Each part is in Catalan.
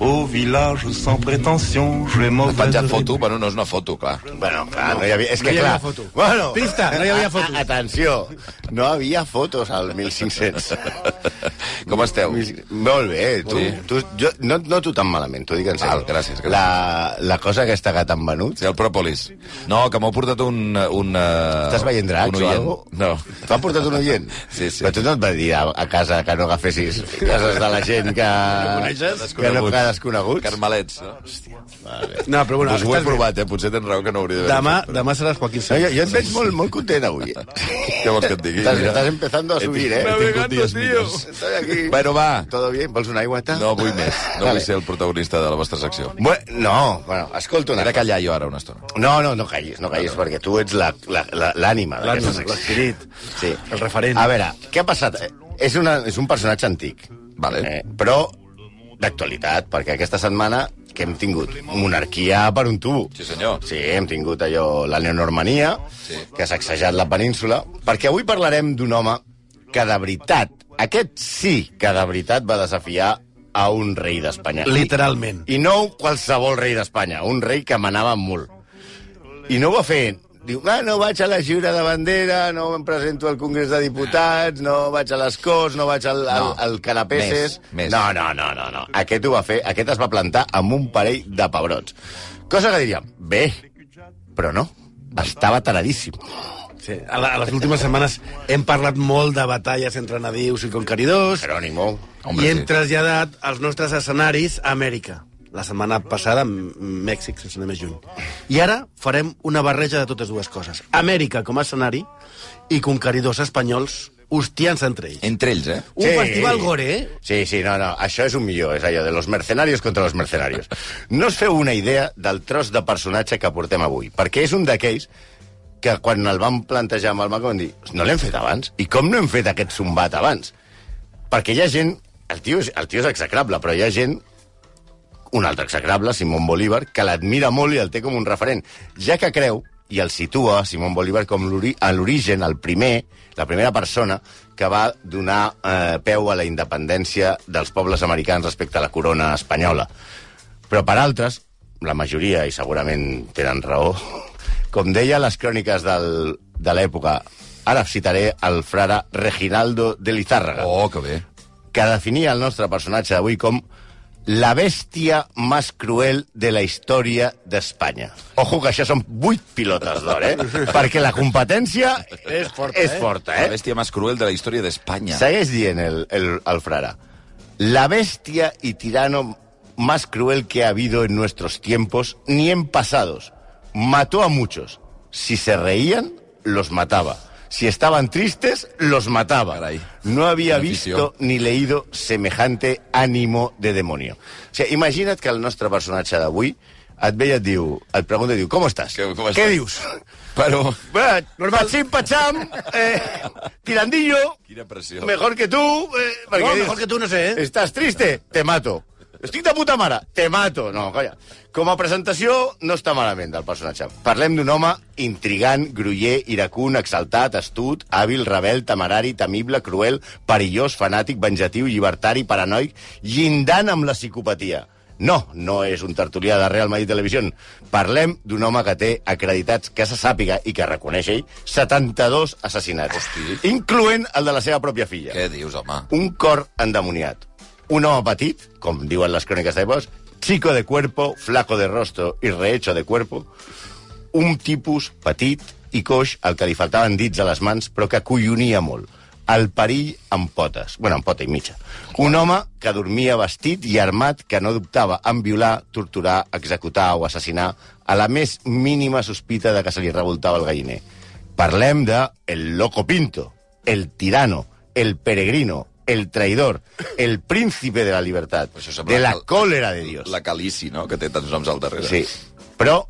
Au village sans prétention, j'ai Has mauvaise penjat ré- foto? Bueno, no és una foto, clar. Bueno, clar, no hi havia... És No que, hi havia clar... foto. Bueno, Pista, no hi havia a- Atenció, no havia fotos al 1500. Com esteu? Molt bé, tu, Sí. tu, jo no et noto tan malament, t'ho dic en sèrio. Val, gràcies, gràcies. La, la cosa aquesta que t'han venut, Sí, el Propolis. No, que m'heu portat un... un uh, Estàs veient dracs un o algo? No. T'ho ha portat un oient? Sí, sí. Però tu no et va dir a, a casa que no agafessis cases de la gent que... coneixes? Que no que desconeguts? Carmelets, no? No, però bueno, Pues ho he provat, eh? Potser tens raó que no hauria d'haver Demà, demà seràs Joaquín No, Sánchez. jo, jo et veig molt, molt content avui. Què vols que et digui? Estàs, Mira. estàs empezando a subir, eh? Tingut dies millors. Estoy aquí. Bueno, va. ¿Todo bien? Vols una aigüeta? No vull més. No Vale. vull ser el protagonista de la vostra secció. Bueno, no, bueno, escolta una Era cosa. callar jo ara una estona. No, no, no callis, no callis, perquè tu ets la- la- la- l'ànima d'aquesta L'ànima, secció. l'espirit, Sí. el referent. A veure, què ha passat? Eh, És, una, és un personatge antic, Vale. eh, però d'actualitat, perquè aquesta setmana que hem tingut monarquia per un tubo. Sí, senyor. Sí, hem tingut allò, la neonormania, Sí. que ha sacsejat la península, perquè avui parlarem d'un home que de veritat, aquest sí que de veritat va desafiar a un rei d'Espanya. Literalment. I no qualsevol rei d'Espanya, un rei que manava molt. I no ho va fer... Diu, ah, no vaig a la lliura de bandera, no em presento al Congrés de Diputats, no vaig a les Corts, no vaig al, al, No. al Canapeses... Més, més. No, no, no, no, no. Aquest ho va fer, aquest es va plantar amb un parell de pebrots. Cosa que diríem, bé, però no, estava taradíssim. Sí, a, la, a les últimes setmanes hem parlat molt de batalles entre nadius i conqueridors Jerónimo. Hombre, i hem sí. traslladat els nostres escenaris a Amèrica. La setmana passada, M- Mèxic, sense anar més lluny. I ara farem una barreja de totes dues coses. Amèrica com a escenari i conqueridors espanyols hostiant-se entre ells. Entre ells, eh? Un festival gore, eh? Sí, sí, no, no, això és un millor, és allò de los mercenarios contra los mercenarios. No us feu una idea del tros de personatge que portem avui, perquè és un d'aquells que quan el vam plantejar amb el Mac vam dir no l'hem fet abans? I com no hem fet aquest zumbat abans? Perquè hi ha gent... El tio, és, el tio és execrable, però hi ha gent un altre execrable, Simón Bolívar, que l'admira molt i el té com un referent, ja que creu i el situa, Simón Bolívar, com a l'origen, el primer, la primera persona que va donar eh, peu a la independència dels pobles americans respecte a la corona espanyola. Però per altres, la majoria, i segurament tenen raó, com deia les cròniques del, de l'època, ara citaré el frare Reginaldo de Lizárraga Oh, que bé. que definia el nostre personatge d'avui com la bèstia més cruel de la història d'Espanya. Ojo, que això són vuit pilotes d'or, eh? Perquè la competència És forta, és eh? forta, La eh? bèstia més cruel de la història d'Espanya. Segueix dient el, el, el frare. La bestia y tirano más cruel que ha habido en nuestros tiempos, ni en pasados. Mató a muchos. Si se reían, los mataba. Si estaban tristes, los mataba. Caray. No había visto ni leído semejante ánimo de demonio. O sigui, imagina't que el nostre personatge d'avui et ve i et diu, et pregunta i diu, com estàs? Que- com Què estàs? dius? Però... Bueno, normal. Pachim, pacham, eh, tirandillo, Quina pressió. mejor que tú. Eh, No, dius, mejor que tu no sé, eh? Estàs triste? Te mato. Estic de puta mare? Te mato. No, calla. Com a presentació, no està malament del personatge. Parlem d'un home intrigant, gruller, iracun, exaltat, astut, hàbil, rebel, temerari, temible, cruel, perillós, fanàtic, venjatiu, llibertari, paranoic, llindant amb la psicopatia. No, no és un tertulià de Real Madrid Televisió. Parlem d'un home que té acreditats, que se sàpiga i que reconeix ell, 72 assassinats, Hosti. incloent el de la seva pròpia filla Què dius, home? un cor endemoniat. Un home petit, com diuen les cròniques d'Epos, chico de cuerpo, flaco de rostro i rehecho de cuerpo, un tipus petit i coix al que li faltaven dits a les mans, però que collonia molt. El perill amb potes, bueno, amb pota i mitja. Un home que dormia vestit i armat que no dubtava en violar, torturar, executar o assassinar a la més mínima sospita de que se li revoltava el galliner. Parlem de el loco pinto, el tirano, el peregrino, el traidor, el príncipe de la libertad, Això sembla de la cólera de Dios. La Calici, no?, que té tants noms al darrere. Sí, però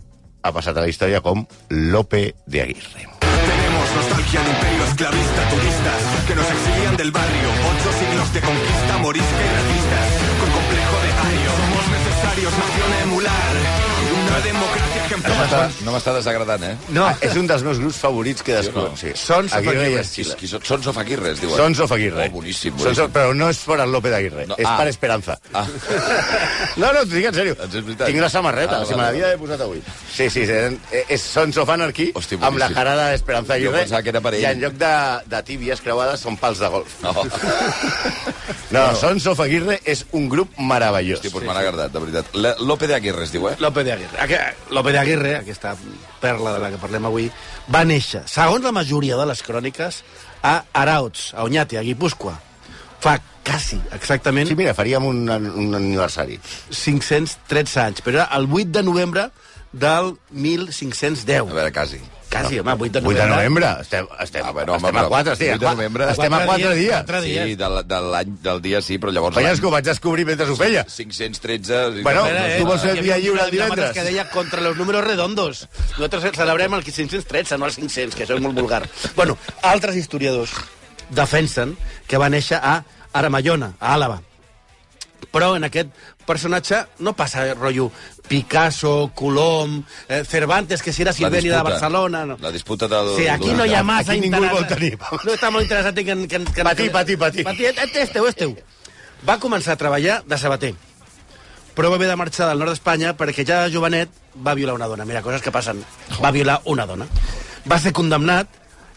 ha passat a la història com Lope de Aguirre. Tenemos nostalgia de imperio esclavista, turistas que nos exilian del barrio. Ocho siglos de conquista, morisca y racistas. Con complejo de ario, somos necesarios, nación emular. Una democracia. No m'està no desagradant, eh? No, Ah, és un dels meus grups favorits que descobrim. no? Sí. Sons of Aguirre i Aguirre. Estila. Qui són? Sons of Aguirre, es diuen. Sons of Aguirre. Oh, boníssim, Sons boníssim. of, però no és per el López Aguirre, No, és ah. per Esperanza. Ah. No, no, t'ho dic en sèrio. Doncs. Tinc la samarreta, Ah, si me l'havia d'haver posat avui. Sí, sí, sí, eh, és Sons of Anarchy, Hosti, amb la jarada d'Esperanza Aguirre. Jo pensava que era per ell. I en lloc de, de tíbies creuades són pals de golf. No. No, Sons of Aguirre és un grup meravellós. Hosti, doncs m'ha agradat, de veritat. Lope de Aguirre es diu, eh? López de Aguirre. Aqu- López de Aguirre, aquesta perla de la que parlem avui, va néixer, segons la majoria de les cròniques, a Arauts, a Oñate, a Guipúscoa. Fa quasi, exactament, Sí, mira, faríem un, un aniversari. 513 anys, però era el 8 de novembre del 1510. A veure, quasi. Quasi, home, 8 de 8 novembre. de novembre. Estem, estem, Ah, bueno, home, estem a però 4 dies. 8 de novembre. Estem a Quatre 4 dies, dies. quatre dies. Sí, de, de l'any, del dia sí, però llavors... L'any que ho vaig descobrir mentre ho feia. 513... Bueno, tu vols fer el dia lliure el divendres? que deia contra los números redondos. Nosaltres celebrem el 513, no el 500, que això és molt vulgar. bueno, altres historiadors defensen que va néixer a Aramayona, a Àlava. Però en aquest personatge no passa rotllo Picasso, Colom, eh, Cervantes, que si era Silveni de Barcelona... No. La disputa del... Sí, aquí no hi ha massa Aquí ningú vol tenir. No està molt interessat en que... que, que Patir, patir, patir. Patir, este és teu, és teu. Va començar a treballar de sabater, però va haver de marxar del nord d'Espanya perquè ja de jovenet va violar una dona. Mira, coses que passen. Va violar una dona. Va ser condemnat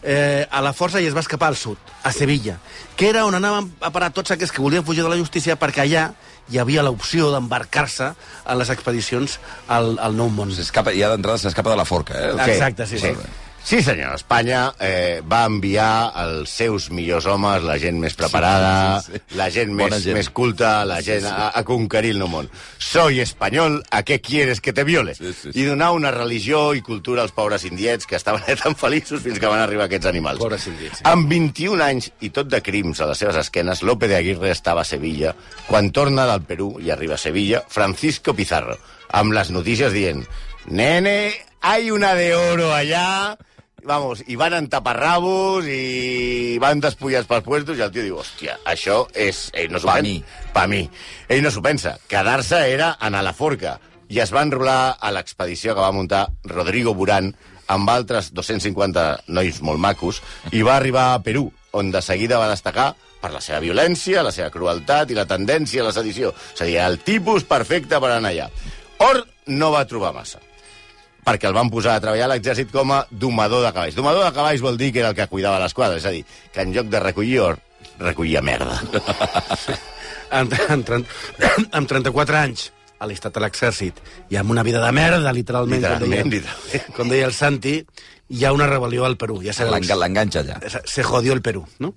eh, a la força i es va escapar al sud, a Sevilla, que era on anaven a parar tots aquests que volien fugir de la justícia perquè allà hi havia l'opció d'embarcar-se en les expedicions al, al Nou Món. S'escapa, ja d'entrada s'escapa de la forca, eh? Exacte, sí, sí. Sí, senyor. Espanya eh, va enviar els seus millors homes, la gent més preparada, Sí, sí, sí. la gent Bona més, gent. més culta, la gent a, a conquerir el nou món. Soy espanyol, ¿a qué quieres que te viole? Sí, sí, sí. I donar una religió i cultura als pobres indiets que estaven tan feliços fins que van arribar aquests animals. Pobres indiets, sí. Amb 21 anys i tot de crims a les seves esquenes, Lope de Aguirre estava a Sevilla. Quan torna del Perú i arriba a Sevilla, Francisco Pizarro, amb les notícies dient «Nene, hay una de oro allá...» Vamos, i van en taparrabos i van despullats pels puestos i el tio diu, hòstia, això és... Ell no s'ho Pa pen- mi. Pa mi. Ell no s'ho pensa. Quedar-se era anar a la forca. I es va enrolar a l'expedició que va muntar Rodrigo Burán amb altres 250 nois molt macos i va arribar a Perú, on de seguida va destacar per la seva violència, la seva crueltat i la tendència a la sedició. És a dir, el tipus perfecte per anar allà. Or no va trobar massa perquè el van posar a treballar a l'exèrcit com a domador de cavalls. Domador de cavalls vol dir que era el que cuidava l'esquadra, és a dir, que en lloc de recollir or, recollia merda. amb, amb, 30, amb 34 anys alistat a l'exèrcit i amb una vida de merda, literalment, Literalment, com, deia, literalment. com deia el Santi, hi ha una rebel·lió al Perú, ja L'enganxa allà. Se jodió el Perú, no?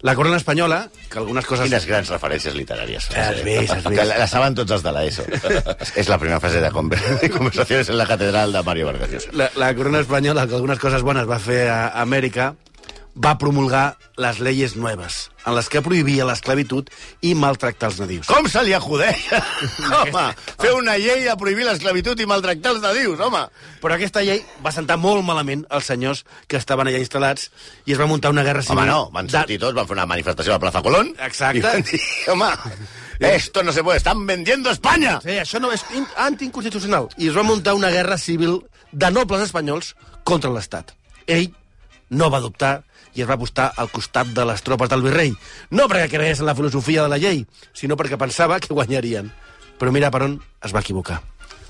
La corona espanyola, que algunes coses... Quines grans referències literàries. Has vist, has vist. La, saben tots els de l'ESO. és la primera fase de conversacions en la catedral de Mario Vargas Llosa. La, la corona espanyola, que algunes coses bones va fer a Amèrica, va promulgar les leyes nuevas, en les que prohibia l'esclavitud i maltractar els nadius. Com se li acudeix? home, fer una llei de prohibir l'esclavitud i maltractar els nadius, home. Però aquesta llei va sentar molt malament als senyors que estaven allà instal·lats i es va muntar una guerra civil. Home, no, van sortir tots, van fer una manifestació a la Plaza Colón. Exacte. I van dir, home, esto no se puede, están vendiendo España. Sí, això no és anticonstitucional. I es va muntar una guerra civil de nobles espanyols contra l'Estat. Ell no va dubtar i es va apostar al costat de les tropes del virrei. No perquè cregués en la filosofia de la llei, sinó perquè pensava que guanyarien. Però mira per on es va equivocar.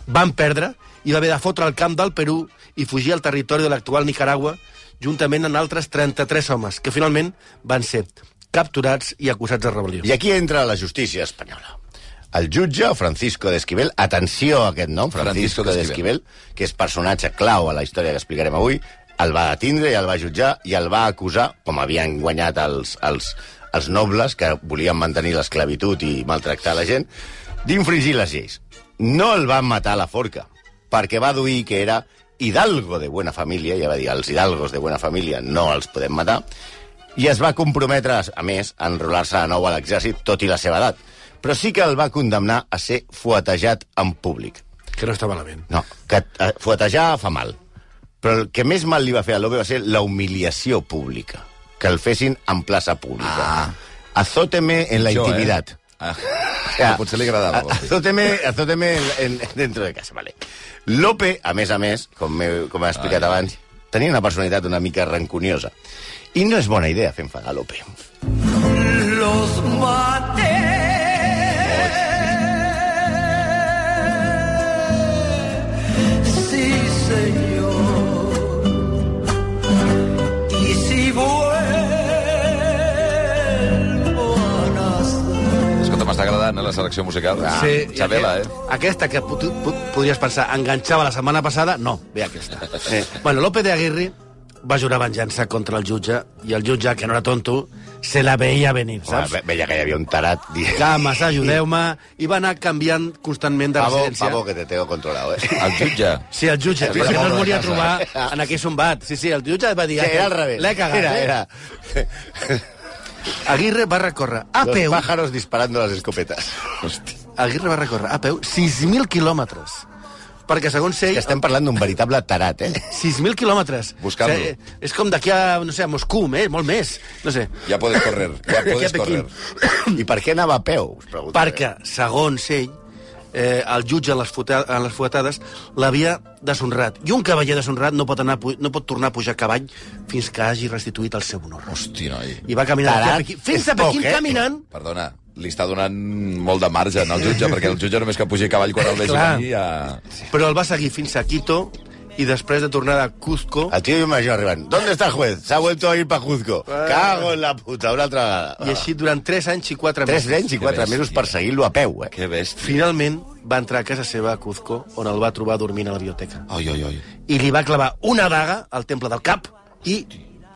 Van perdre i va haver de fotre el camp del Perú i fugir al territori de l'actual Nicaragua juntament amb altres 33 homes, que finalment van ser capturats i acusats de rebel·lió. I aquí entra la justícia espanyola. El jutge, Francisco de Esquivel, atenció a aquest nom, Francisco, Francisco d'Esquivel. Esquivel, que és personatge clau a la història que explicarem avui, el va detindre i el va jutjar i el va acusar, com havien guanyat els, els, els nobles que volien mantenir l'esclavitud i maltractar la gent, d'infringir les lleis. No el van matar a la forca, perquè va duir que era hidalgo de buena família, ja va dir, els hidalgos de buena família no els podem matar, i es va comprometre, a més, a enrolar-se de nou a l'exèrcit, tot i la seva edat. Però sí que el va condemnar a ser fuetejat en públic. Que no està malament. No, que eh, fuetejar fa mal. Però el que més mal li va fer a Lope va ser la humiliació pública. Que el fessin en plaça pública. Ah. Azóteme en la Jo, eh? intimitat. Ah, sea, potser li agradava. Azóteme, azóteme en, en- dentro de casa, vale. Lope, a més a més, com, he, com he explicat Ai. abans, tenia una personalitat una mica rancuniosa. I no és bona idea fer enfadar Lope. los maté. Eh, la selecció musical. Ah, Sí, Xabela, eh? aquest- Aquesta que pot, pot, podries pensar, enganxava la setmana passada, no, ve aquesta. Sí. Bueno, López de Aguirre va jurar venjança contra el jutge, i el jutge, que no era tonto, se la veia venir, Home, saps? ve- veia que hi havia un tarat. Cames, ajudeu-me, i va anar canviant constantment de Pavo, residència. pavo, que te tengo controlado, eh? El jutge. Sí, el jutge, Sí, perquè no es volia trobar en aquell sombat. Sí, sí, el jutge va dir... Sí, era al revés. L'he cagat, era, eh? era. Aguirre va recórrer a Los peu... pájaros disparando las escopetas. Aguirre va recórrer a peu 6.000 quilòmetres. Perquè, segons ell, Que estem parlant d'un veritable tarat, eh? 6.000 quilòmetres. Buscant-lo. O sigui, és com d'aquí a, no sé, a Moscou, eh? molt més. No sé. Ja podes correr, ja podes correr. I per què anava a peu? Perquè, segons ell, eh, el jutge en les, en les fuetades l'havia deshonrat. I un cavaller deshonrat no pot, anar, no pot tornar a pujar a cavall fins que hagi restituït el seu honor. Hosti, noi. I va caminar d'aquí a Tarat Pequín, fins a Pequín poc, eh? caminant. Perdona, li està donant molt de marge al jutge, perquè el jutge només que pugi a cavall quan el vegi venir ja... Però el va seguir fins a Quito i després de tornar a Cuzco... El tio major arribant. ¿Dónde está el juez? Se ha vuelto a ir para Juzco. Cago en la puta, una altra vegada. I així durant 3 anys i 4 Tres mesos. anys i quatre bèstia. mesos per seguir-lo a peu, eh? Que bèstia. Finalment va entrar a casa seva a Cuzco, on el va trobar dormint a la biblioteca. Ai, ai, ai. I li va clavar una daga al temple del cap i,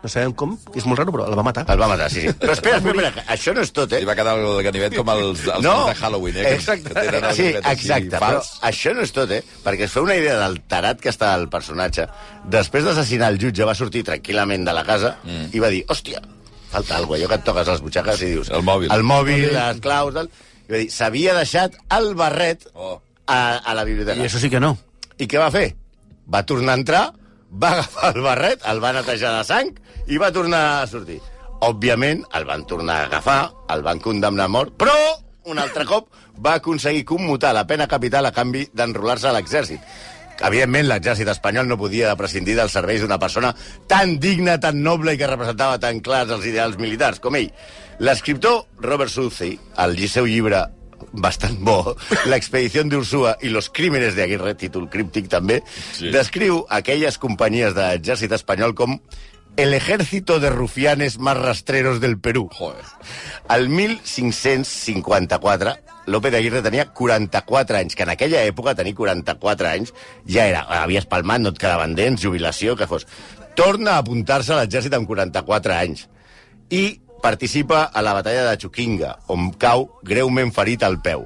no sabem com, és molt raro, però el va matar. El va matar, sí, sí. Però espera, espera, espera, això no és tot, eh? Li va quedar el ganivet com els, els no, de Halloween, eh? que- Exacte, que tenen sí, exacte, però això no és tot, eh? Perquè es fa una idea del tarat que està el personatge. Després d'assassinar el jutge va sortir tranquil·lament de la casa mm. i va dir, hòstia, falta alguna allò que et toques les butxaques i dius... El mòbil. El mòbil, les claus, tal... I va dir, s'havia deixat el barret Oh. a, a la biblioteca. I això sí que no. I què va fer? Va tornar a entrar, va agafar el barret, el va netejar de sang i va tornar a sortir. Òbviament, el van tornar a agafar, el van condemnar a mort, però un altre cop va aconseguir commutar la pena capital a canvi d'enrolar-se a l'exèrcit. Evidentment, l'exèrcit espanyol no podia prescindir dels serveis d'una persona tan digna, tan noble i que representava tan clars els ideals militars com ell. L'escriptor Robert Southey, al seu llibre bastant bo, l'expedició d'Ursúa i los crímenes de Aguirre, títol críptic també, Sí. descriu aquelles companyies d'exèrcit espanyol com el ejército de rufianes más rastreros del Perú. Joder. El 1554, López de Aguirre tenia 44 anys, que en aquella època tenir 44 anys ja era, havies palmat, no et quedaven dents, jubilació, que fos. Torna a apuntar-se a l'exèrcit amb 44 anys i participa a la batalla de Chuquinga, on cau greument ferit al peu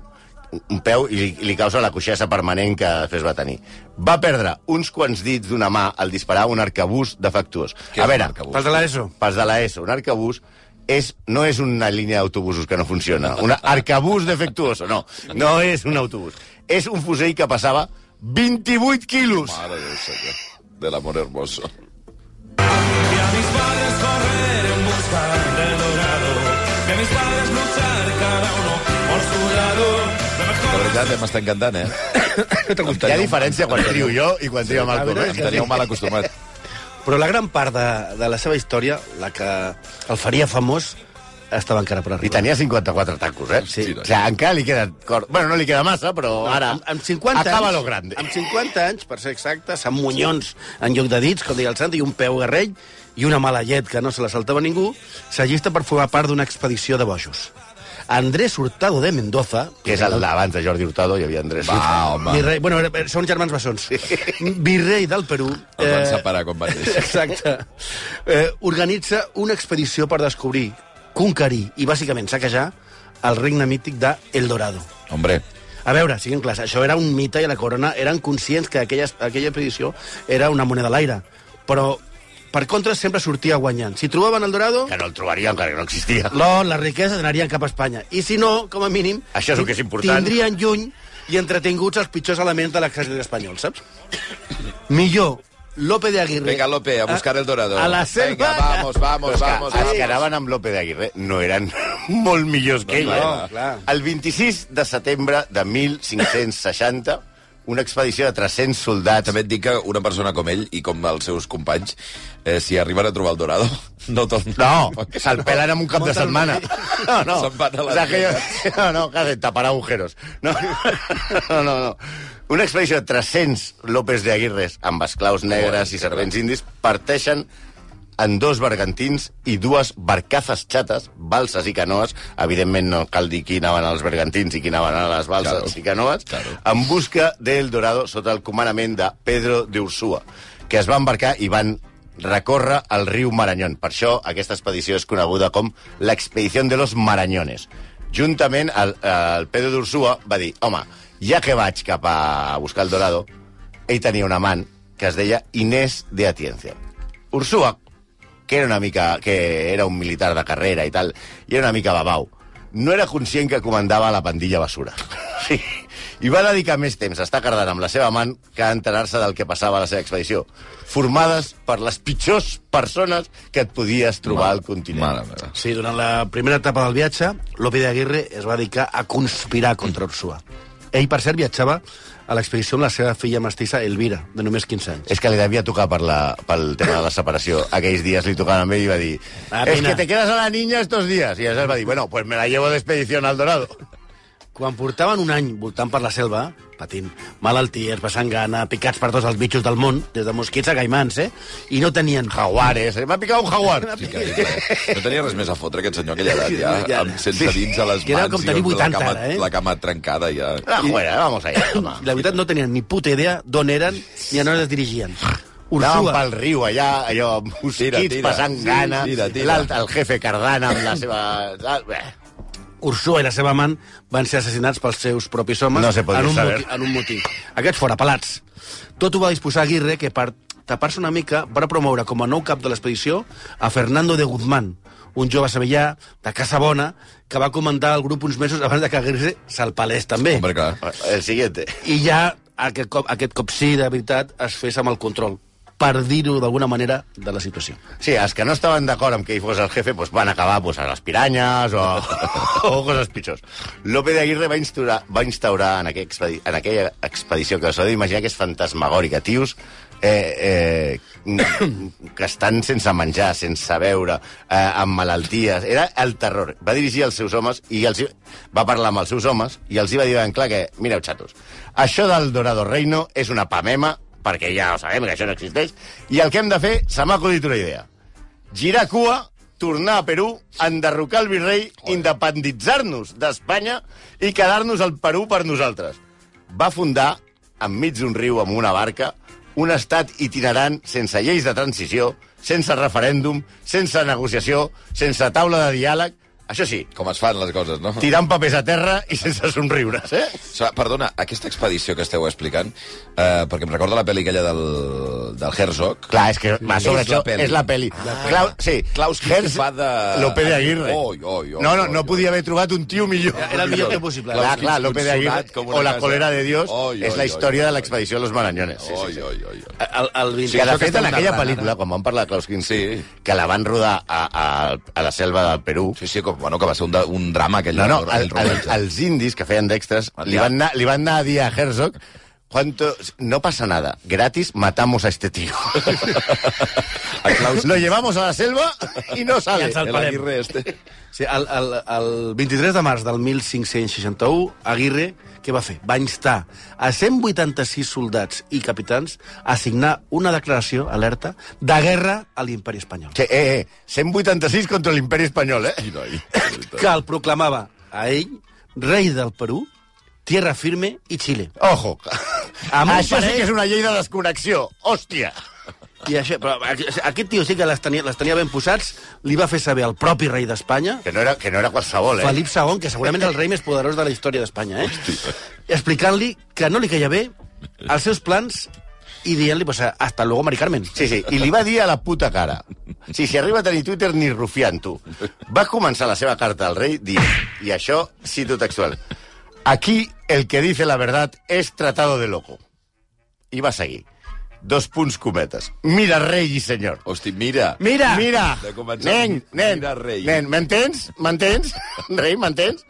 un peu i li, li causa la coixesa permanent que després va tenir. Va perdre uns quants dits d'una mà al disparar un arcabús defectuós. Què a veure, arcabús? Pels de l'ESO. pels de l'ESO, un arcabús és, no és una línia d'autobusos que no funciona. Un arcabús defectuoso, no. No és un autobús. És un fusell que passava 28 quilos. Mare de Déu, senyor. De l'amor hermoso. Veritat, eh, m'està encantant, eh? Em Hi ha diferència quan trio jo i quan trio Comet. és que Em teníeu mal acostumat. Però la gran part de, de la seva història, la que el faria famós, estava encara per I arribar. tenia 54 tacos, eh? Sí. O sigui, encara li queda... Cor... Bueno, no li queda massa, però ara... amb, amb 50 acaba anys, lo grande. Amb 50 anys, per ser exacte, amb munyons en lloc de dits, com deia el Sant, i un peu guerrell, i una mala llet que no se la saltava ningú, s'allista per formar part d'una expedició de bojos. Andrés Hurtado de Mendoza... Que és el d'abans de Jordi Hurtado, hi havia Andrés. Va, home. Virrei, bueno, són germans bessons. Virrei del Perú... El van separar quan van néixer. Exacte. Eh, organitza una expedició per descobrir, conquerir i, bàsicament, saquejar el regne mític de El Dorado. Hombre, A veure, siguem clars, això era un mite i la corona eren conscients que aquella, aquella expedició era una moneda a l'aire. Però, per contra, sempre sortia guanyant. Si trobaven el Dorado, Que no el trobaria encara que no existia. l'or, les riqueses anarien cap a Espanya. I si no, com a mínim... Això és el que és important. Tindrien lluny i entretinguts els pitjors elements de l'exèrcit espanyol, saps? Millor Lope de Aguirre... venga, Lope, a buscar el dorado. A la selva... Venga, vamos, vamos, Però és que vamos. els vamos. que anaven amb López de Aguirre no eren molt millors que ell. No, eh? clar. El 26 de setembre de 1560, una expedició de 300 soldats... També et dic que una persona com ell i com els seus companys, eh, si arriben a trobar el Dorado, no tornen. No, se'l pelen en un cap de setmana. No, no. Se'n van a les o sea, que jo... No, no, que tapar agujeros. No, no, no. no. Una expedició de 300 López de Aguirres amb esclaus negres i servents indis parteixen en dos bergantins i dues barcazes xates, balses i canoes, evidentment no cal dir qui anaven als bergantins i qui anaven a les balses Claro. i canoes, Claro. en busca del Dorado sota el comandament de Pedro de Ursúa, que es va embarcar i van recórrer el riu Marañón. Per això aquesta expedició és coneguda com l'expedició de los Marañones. Juntament, el, el Pedro d'Ursúa va dir, home, ja que vaig cap a buscar el Dorado, ell tenia un amant que es deia Inés de Atienza. Ursúa, que era una mica que era un militar de carrera i tal, i era una mica babau, no era conscient que comandava la pandilla basura. Sí. I va dedicar més temps a estar cardant amb la seva amant que a enterar-se del que passava a la seva expedició, formades per les pitjors persones que et podies trobar al continent. Mare meva. Sí, durant la primera etapa del viatge, Lope de Aguirre es va dedicar a conspirar contra Ursúa. Ell, per cert, viatjava a l'expedició amb la seva filla mestissa, Elvira, de només 15 anys. És que li devia tocar per la, pel tema de la separació. Aquells dies li tocaven amb ell i va dir es que te quedas a la niña estos días. I aleshores va dir, bueno, pues me la llevo d'expedició al Dorado. Quan portaven un any voltant per la selva, patint malalties, passant gana, picats per tots els bitxos del món, des de mosquits a caimans, eh? I no tenien... Jaguares. eh? M'ha picat un jaguar. Sí, que, no tenia res més a fotre aquest senyor aquella edat, ja, Ja. amb, sense dits a les Que era mans com i tenir amb 80 la cama, ara, eh? la cama trencada ja. Ah, fuera, vamos allá. home. La veritat, no tenien ni puta idea d'on eren ni a on es dirigien. Anàvem Ursúa, pel riu allà, allò, amb mosquits, Tira, tira. passant Sí, gana, tira, tira. el jefe Cardana amb la seva... Bé, Ursúa i la seva amant van ser assassinats pels seus propis homes No se en, un saber. motí, en un motí. Aquests fora pelats. Tot ho va disposar Aguirre, que per tapar-se una mica va promoure com a nou cap de l'expedició a Fernando de Guzmán, un jove sevillà de Casa Bona que va comandar el grup uns mesos abans de que Aguirre se'l palés també. Hombre, clar. el siguiente. I ja aquest cop, aquest cop sí, de veritat, es fes amb el control per dir-ho d'alguna manera, de la situació. Sí, els que no estaven d'acord amb que ell fos el jefe pues, van acabar pues, a les piranyes o, o coses pitjors. Lope de Aguirre va instaurar, va instaurar en, aquell expedi en aquella expedició que us heu d'imaginar que és fantasmagòrica. Tios eh, eh, que estan sense menjar, sense beure, eh, amb malalties. Era el terror. Va dirigir els seus homes i els, hi- va parlar amb els seus homes i els hi va dir ben clar que, mireu, xatos, això del Dorado Reino és una pamema, perquè ja ho sabem que això no existeix, i el que hem de fer, se m'ha acudit una idea. Girar cua, tornar a Perú, enderrocar el virrei, independitzar-nos d'Espanya i quedar-nos al Perú per nosaltres. Va fundar, enmig d'un riu amb una barca, un estat itinerant sense lleis de transició, sense referèndum, sense negociació, sense taula de diàleg, això sí, Com es fan les coses, no? tirant papers a terra i sense somriures, eh? O sigui, perdona, aquesta expedició que esteu explicant, eh, perquè em recorda la pel·li aquella del, del Herzog. Clar, és que va, sobre És la això peli. és la peli. Clau, sí, Klaus Kinski fa de- Lope de Aguirre. Oi, oi, oi, no, no, oi, no podia haver trobat un tio millor. Era el millor que possible. Clar, Klaus clar, Lope de Aguirre o la casa. cólera de Dios Oi, és oi, la història de l'expedició de los Marañones. Sí, sí, Oi, sí. oi, oi. oi. El, el 20... Que de fet, en aquella pel·lícula, quan van parlar de Klaus Kinski, Sí. que la van rodar a, a, a la selva del Perú, Sí, sí, com, bueno, que va ser un, de, un drama aquell. no, no, el, el, rodatge. els indis que feien d'extras li, van anar, li van anar a dir a Herzog Cuánto, no pasa nada, gratis matamos a este tío. A Klaus- Lo llevamos a la selva y no sale. ens el. Aguirre este. Sí, el, el, el 23 de març del 1561, Aguirre, què va fer? Va instar a 186 soldats i capitans a signar una declaració, alerta, de guerra a l'imperi espanyol. Que, eh, eh, 186 contra l'imperi espanyol, eh? Ai, noi. Que el proclamava a ell rei del Perú, tierra firme i Xile. Ojo. Amb un Això sí parell- que és una llei de desconnexió. Hòstia. I això, però aqu- aquest tio sí que les tenia, les tenia ben posats, li va fer saber el propi rei d'Espanya, Que no era, que no era qualsevol, eh? Felip II, que segurament és el rei més poderós de la història d'Espanya, eh? explicant-li que no li caia bé els seus plans i dient-li, pues, hasta luego, Mari Carmen. Sí, sí, i li va dir a la puta cara. Sí, si arriba a tenir Twitter, ni rufiant, tu. Va començar la seva carta al rei dient, i això, cito textual, aquí el que dice la verdad es tratado de loco. I va seguir. Dos punts cometes. Mira, rei i senyor. Hosti, mira. Mira! Mira, De començar, nen, nen, mira, rei. nen, m'entens? M'entens? Rei, m'entens?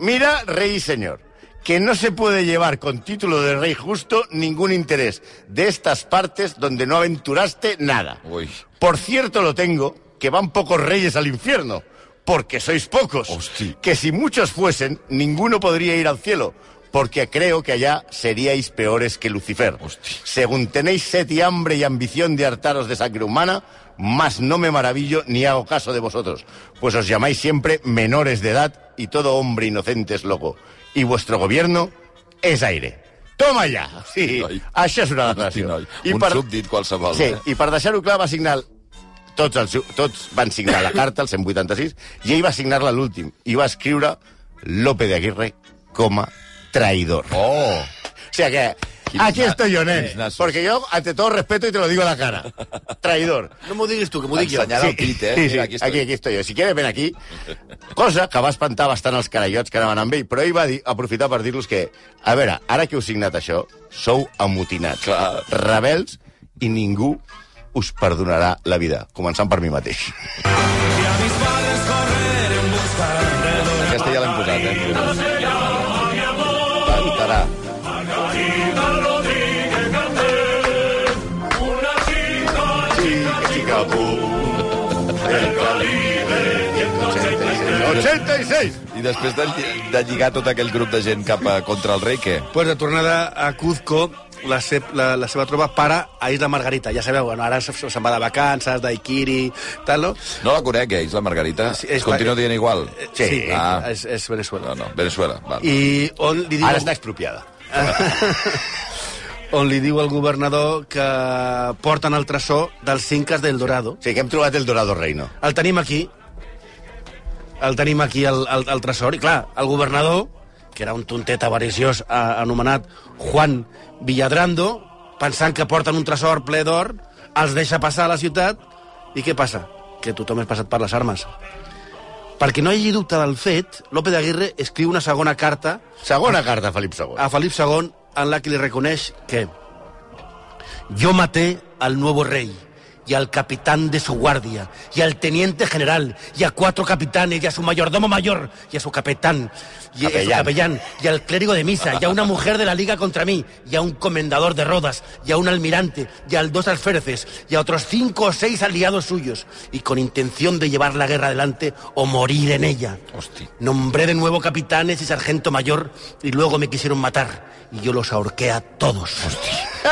Mira, rei i senyor. que no se puede llevar con título de rey justo ningún interés de estas partes donde no aventuraste nada. Uy. Por cierto lo tengo, que van pocos reyes al infierno, porque sois pocos. Hosti. Que si muchos fuesen, ninguno podría ir al cielo, porque creo que allá seríais peores que Lucifer. Hosti. Según tenéis sed y hambre y ambición de hartaros de sangre humana, más no me maravillo ni hago caso de vosotros, pues os llamáis siempre menores de edad y todo hombre inocente es loco. Y vuestro gobierno es aire. Toma ja! Sí, noi. això és una Hosti, declaració. noi. Un súbdit qualsevol, Sí, eh? i per deixar-ho clar va signar... Tots, els, tots van signar la carta, el 186, i ell va signar-la l'últim. I va escriure Lope de Aguirre com a traïdor. Oh! O sea que aquí estoy yo, nen. Porque yo, ante todo respeto, y te lo digo a la cara. Traidor. No m'ho diguis tu, que m'ho dic jo. Crit, eh? Sí, sí, aquí, aquí aquí estoy yo. Si quieres, ven aquí. Cosa que va espantar bastant els carallots que anaven amb ell, però ell va dir, aprofitar per dir-los que, a veure, ara que heu signat això, sou amotinats, Clar. rebels, i ningú us perdonarà la vida, començant per mi mateix. Aquesta ja l'hem posat, eh? Cantarà. Chica, chica, boom, del Caribe, 186. I després de, de lligar tot aquell grup de gent cap a, contra el rei, què? Pues de tornada a Cuzco, la, se la, la seva tropa para a Isla Margarita. Ja sabeu, bueno, ara se- se'n va de vacances, daiquiri, tal, no? No la conec, eh, Isla Margarita? Sí, es continua dient igual? Sí. sí Ah. és, és Venezuela. No, no, Venezuela. Val. I on li diu... Ara està expropiada. on li diu al governador que porten el tresor dels Incas del Dorado. Sí, que hem trobat el Dorado Reino. El tenim aquí. El tenim aquí, el, el, el tresor. I clar, el governador, que era un tontet avariciós eh, anomenat Juan Villadrando, pensant que porten un tresor ple d'or, els deixa passar a la ciutat, i què passa? Que tothom és passat per les armes. Perquè no hi hagi dubte del fet, López de Aguirre escriu una segona carta Segona carta, Felip II. a Felip II en la que le reconeix que yo maté al nuevo rey y al capitán de su guardia y al teniente general y a cuatro capitanes y a su mayordomo mayor y a su capitán y Capellán. capellán y al clérigo de misa y a una mujer de la liga contra mí y a un comendador de rodas y a un almirante y a dos alféreces y a otros cinco o seis aliados suyos y con intención de llevar la guerra adelante o morir en ella. Hosti. Nombré de nuevo capitanes y sargento mayor y luego me quisieron matar y yo los ahorqué a todos.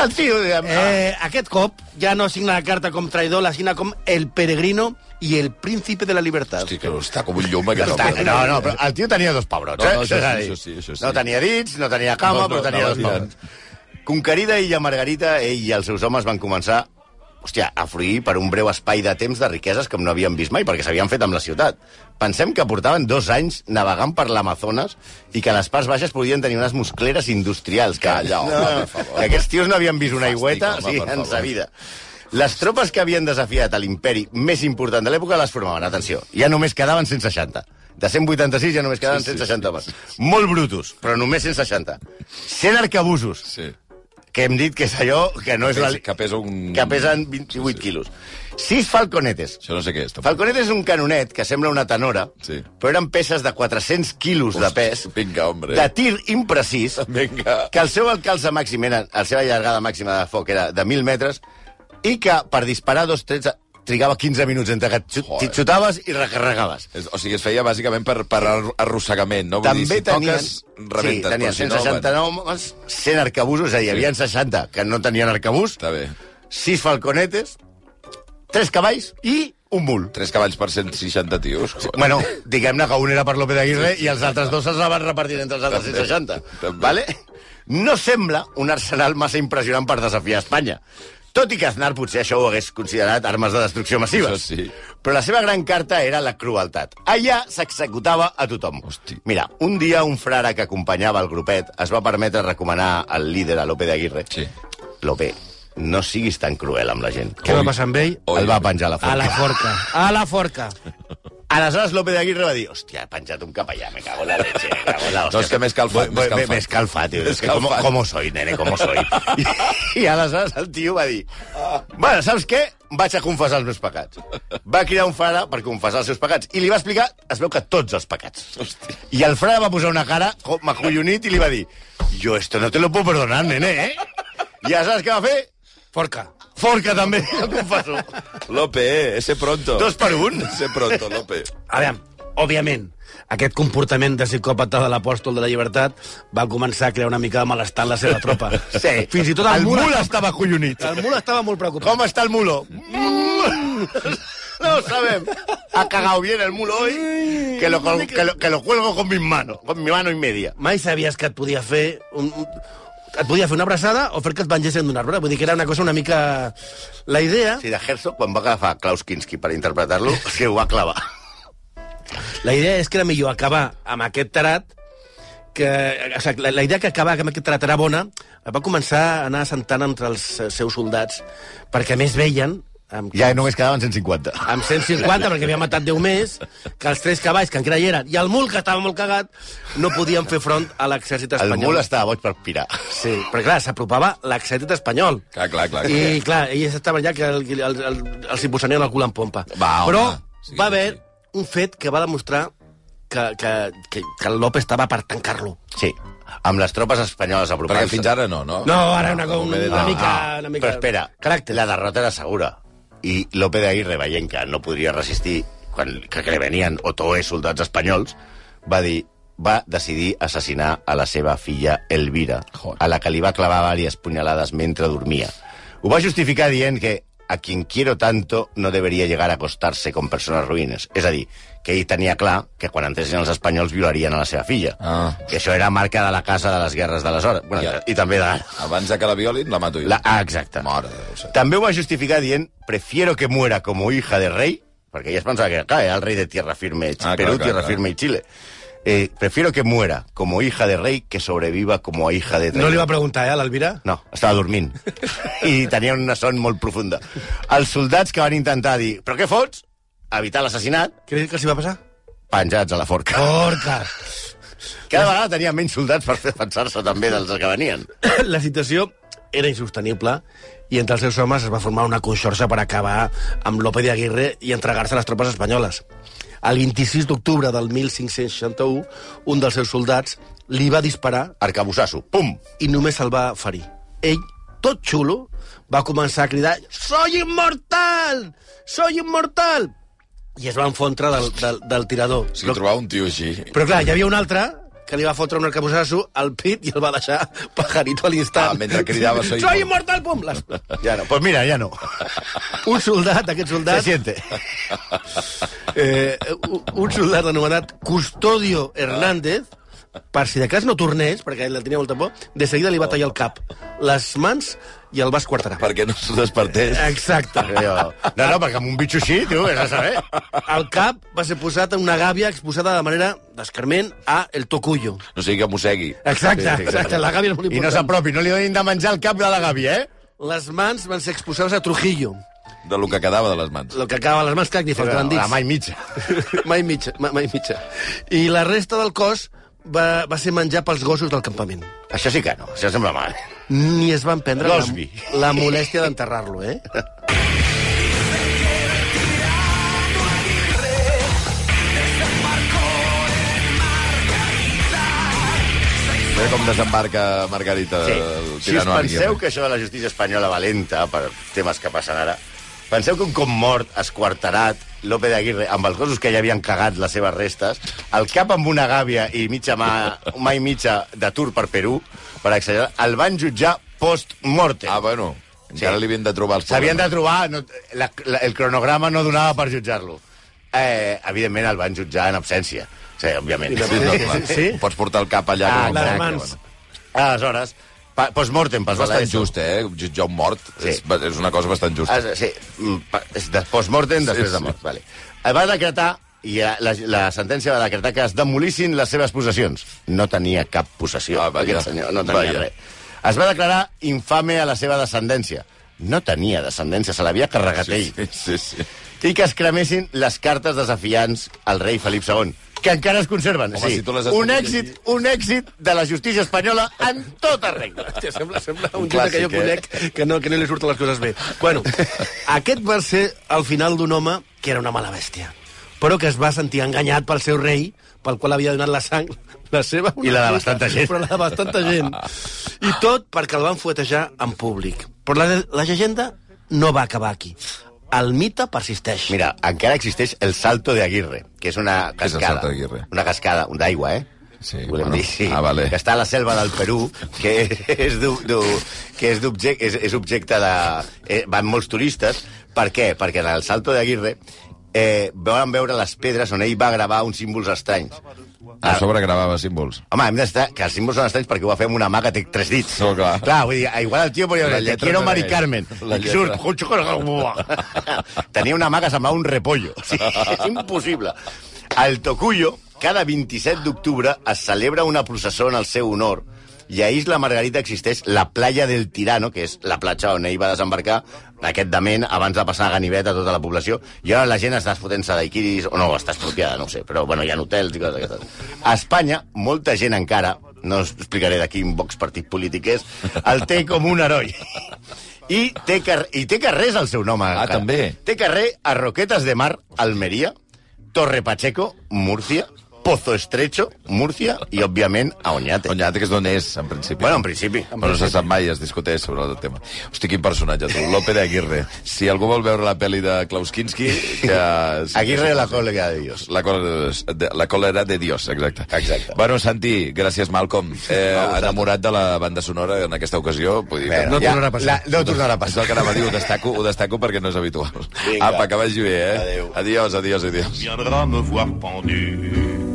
El tio, diguem... Eh... Eh, aquest cop ja no signa la carta com traïdor, la signa com el peregrino y el príncipe de la libertad. Hosti, que està com un llum, aquest home. no, no, però el tio tenia dos pebrots, No, eh? no, això és a sí, això sí, això sí. No tenia dits, no tenia cama, No, no, però tenia anava dos pebrots. Conquerida illa Margarita, ell i els seus homes van començar hòstia, a fruir per un breu espai de temps de riqueses com no havien vist mai, perquè s'havien fet amb la ciutat. Pensem que portaven dos anys navegant per l'Amazones i que a les parts baixes podien tenir unes muscleres industrials. Que, home, per favor. que aquests tios no havien vist una Fàstic, aigüeta home, sí, en sa vida. Les tropes que havien desafiat a l'imperi més important de l'època les formaven, atenció, ja només quedaven 160. De 186 ja només quedaven Sí, sí, 160 homes. Molt brutos, però només 160. 100 arcabusos, Sí. que hem dit que és allò que no és la... Que pesa un... que pesen 28 quilos. 6 falconetes. Això no sé què és. tampoc. Falconet és un canonet que sembla una tenora, Sí. però eren peces de 400 quilos de pes, Vinga, hombre. de tir imprecís, Vinga. que el seu alcalce màxim era, la seva llargada màxima de foc era de 1.000 metres, i que per disparar dos trets trigava 15 minuts entre que xut, Joder. xutaves i recarregaves. O sigui, es feia bàsicament per, per ar- arrossegament, no? Vull També dir, si tenien, toques, rebentes. sí, tenien però si no, 169 homes, 100 arcabusos, és a dir, hi havia 60 que no tenien arcabús, Està bé. 6 falconetes, 3 cavalls i un mul. Tres cavalls per 160 tios. joder. Bueno, diguem-ne que un era per López Aguirre i els altres dos se'ls van repartir entre els altres També, 160. també. Vale? No sembla un arsenal massa impressionant per desafiar Espanya. Tot i que Aznar potser això ho hagués considerat armes de destrucció massives. Això sí. Però la seva gran carta era la crueltat. Allà s'executava a tothom. Hosti. Mira, un dia un frare que acompanyava el grupet es va permetre recomanar al líder, a Lope de Aguirre. Sí. Lope, no siguis tan cruel amb la gent. Què va passar amb ell? El va penjar a la A la forca. forca. A la forca. Aleshores, López de Aguirre va dir, hòstia, he penjat un cap allà, me cago en la leche, me cago en la hòstia. No, és que m'he escalfat, m'he escalfat. Tio. És que com, com soy, nene, com soy. I, I aleshores el tio va dir, bueno, saps què? Vaig a confessar els meus pecats. Va cridar un frare per confessar els seus pecats. I li va explicar, es veu que tots els pecats. Hòstia. I el frare va posar una cara com acollonit i li va dir, yo esto no te lo puedo perdonar, nene, eh? I aleshores què va fer? Forca. Forca també, el confessor. Lope, eh, ese pronto. Dos per un. Ese pronto, Lope. A veure, òbviament, aquest comportament de psicòpata de l'apòstol de la llibertat va començar a crear una mica de malestar en la seva tropa. Sí. Fins i tot el, el mul, mul estava acollonit. el mul estava molt preocupat. ¿Cómo está el mulo? No sabem. Ha cagado bien el mulo hoy, que lo, que lo, que lo cuelgo con mis manos, con mi mano y media. Mai sabies que et podia fer un, un, et podia fer una abraçada o fer que et vengessin d'un arbre. Vull dir que era una cosa una mica... La idea, Sí, de Herzog, quan va agafar Klaus Kinski per interpretar-lo, que ho va clavar. la idea és que era millor acabar amb aquest tarat que, o sigui, la, la idea que acabar amb aquest tarat era bona, va començar a anar assentant entre els seus soldats, perquè a més veien amb, Ja només quedaven 150. amb 150, perquè havia matat 10 més, que els tres cavalls que encara hi eren, i el mul, que estava molt cagat, no podien fer front a l'exèrcit El espanyol. mul estava boig per pirar. Sí, però clar, s'apropava l'exèrcit espanyol. Clar, clar, clar. I, clar, ells estaven allà que el, el, el, els hi posarien el cul en pompa. Va, home. Però Sí, va haver sí. un fet que va demostrar que, que, que, que el López estava per tancar-lo. Sí, amb les tropes espanyoles apropant-se. Perquè fins ara no, no? No, ara una, una, una, una, mica, una mica... Però espera, Caràcter. la derrota era segura. I López de Aguirre, veient que no podria resistir quan que, que li venien Otoé soldats espanyols, va dir va decidir assassinar a la seva filla Elvira, Joder. a la que li va clavar diverses punyalades mentre dormia. Ho va justificar dient que a quien quiero tanto no debería llegar a acostarse con personas ruïnes. És a dir, que ell tenia clar que quan entressin els espanyols violarien a la seva filla. Ah. Que això era marca de la casa de les guerres d'aleshores. Bueno, Ja. I també de... Abans de que la violin, la mato jo. La, ah, exacte. Mare de. També ho va justificar dient prefiero que muera como hija de rey, perquè ella es pensava que clar, era el rei de Tierra Firme, Ah, clar, Perú, clar, Tierra clar. Firme y Chile. Eh, prefiero que muera como hija de rey que sobreviva como hija de No li va traïdor. preguntar, eh, a l'Elvira? No, estava dormint. I tenia una son molt profunda. Els soldats que van intentar dir però què fots? Evitar l'assassinat, Què, què els hi va passar? penjats a la forca. Porca! Cada vegada tenia menys soldats per defensar-se també dels que venien. la situació era insostenible i entre els seus homes es va formar una conxorxa per acabar amb López de Aguirre i entregar-se a les tropes espanyoles. El 26 d'octubre del 1561, un dels seus soldats li va disparar Arcabussasso, pum! i només se'l va ferir. Ell, tot xulo, va començar a cridar «Soy inmortal! Soy inmortal!» i es va enfontre del, del, del tirador. Si trobar un tio així... Però clar, hi havia un altre que li va fotre un arcabussasso al pit i el va deixar pajarito a l'instant. Ah, mentre cridava, "Soy Soy immortal! Pum! Les... Ja no, pues mira, ja no. Un soldat, aquest Se soldat, siente. eh, un- soldat anomenat Custodio Hernández, per si de cas no tornés, perquè el tenia molta por, de seguida li va tallar el cap, les mans i el va esquarterar. Perquè no s'ho despertés. Exacte. No, no, perquè amb un bitxo així, tio, has de saber. El cap va ser posat en una gàbia exposada de manera d'escarment a el tocuyo. No sigui que mossegui. Exacte, Sí, sí, exacte, la gàbia és molt I no important. s'apropi, no li donin de menjar el cap de la gàbia, eh? Les mans van ser exposades a Trujillo. De lo que quedava de les mans. El que acaba a les mans, clar, que li faltaven dits. La mà i mitja. mai mitja, mai mitja. I la resta del cos va, va ser menjar pels gossos del campament. Això sí que no, això sembla mal. Ni es van prendre la, la molèstia d'enterrar-lo, eh? Mira com desembarca Margarita Sí. el Si us penseu que això de la justícia espanyola valenta per temes que passen ara, penseu que un cop mort, esquarterat, López de Aguirre, amb els gossos que ja havien cagat les seves restes, el cap amb una gàbia i mitja mà, mà i mitja d'atur per Perú, per accelerar, el van jutjar post-mortem. Ah, bueno. Encara Sí. li havien de trobar els S'havien de trobar... No, la, la, el cronograma no donava per jutjar-lo. Eh, evidentment el van jutjar en absència. Sí, òbviament. Sí, no, clar. Sí? Pots portar el cap allà. Ah, com les mans. Aleshores, pa, post-mortem, pas És de bastant just, eh? Jutjar un mort Sí. és, és una cosa bastant justa. Ah, sí, mm, pa- és de post-mortem, després sí. de mort. Vale. El va decretar, i la, la, la sentència va decretar que es demolissin les seves possessions. No tenia cap possessió, Ah, vaja. aquest senyor, no tenia Vaja. res. Es va declarar infame a la seva descendència. No tenia descendència, se l'havia carregat Sí, ell. sí, sí, sí. i que es cremessin les cartes desafiants al rei Felip II, que encara es conserven. Home, sí, si les un èxit, un èxit de la justícia espanyola en tota regla. Hòstia, sembla, sembla un, Un que jo eh? conec que no, que no li surten les coses bé. Bueno, aquest va ser el final d'un home que era una mala bèstia, però que es va sentir enganyat pel seu rei, pel qual havia donat la sang, la seva... I la de bastanta gent. Però la de bastanta gent. I tot perquè el van fuetejar en públic. Però la, la llegenda no va acabar aquí. El mite persisteix. Mira, encara existeix el Salto de Aguirre, que és una Què és el cascada. Salto de Aguirre? Una cascada, un d'aigua, eh? Sí, Volem bueno. dir, sí. Ah, vale. Que està a la selva del Perú, que és du, du, que és, d'objecte, és, és objecte de... Eh, van molts turistes. Per què? Perquè en el Salto de Aguirre eh, volen veure les pedres on ell va gravar uns símbols estranys. A sobre gravava símbols. Home, hem d'estar... Que els símbols són estranys perquè ho va fer amb una mà que té tres dits. No, clar. Clar, vull dir, igual el tio La dir, te quiero Mari. Carmen. La surt. Tenia una mà que semblava un repollo. Sí, és impossible. Al Tocuyo, cada 27 d'octubre es celebra una processó en el seu honor i a Isla Margarita existeix la playa del Tirano, que és la platja on ell va desembarcar aquest dement abans de passar a Ganivet a tota la població, i ara la gent està fotent-se daiquiris, o no, està expropiada, no sé, però bueno, hi ha hotels i coses d'aquestes. A Espanya, molta gent encara, no us explicaré de quin box partit polític és, el té com un heroi. I té, car I té carrers al seu nom. Ah, encara. també? Té carrer a Roquetes de Mar, Almeria, Torre Pacheco, Múrcia, Pozo Estrecho, Múrcia i, òbviament, a Oñate. Oñate, que és d'on és, en principi. Bueno, en principi. Però no se sap mai, es discuteix sobre el tema. Hosti, quin personatge, tu. Lope de Aguirre. Si algú vol veure la pel·li de Klaus Kinski... Que... Aguirre la còlega de Dios. La còlera, de, la còlera de Dios, exacte. Exacte. Bueno, Santi, gràcies, Malcolm. Eh, enamorat de la banda sonora en aquesta ocasió. Vull dir, que no tornarà a passar. La, no tornarà a és passar. el que anava a dir, ho destaco, ho destaco perquè no és habitual. Vinga. Apa, que vagi bé, eh? Adéu. Adiós, adiós, adiós. viendra me voir pendu,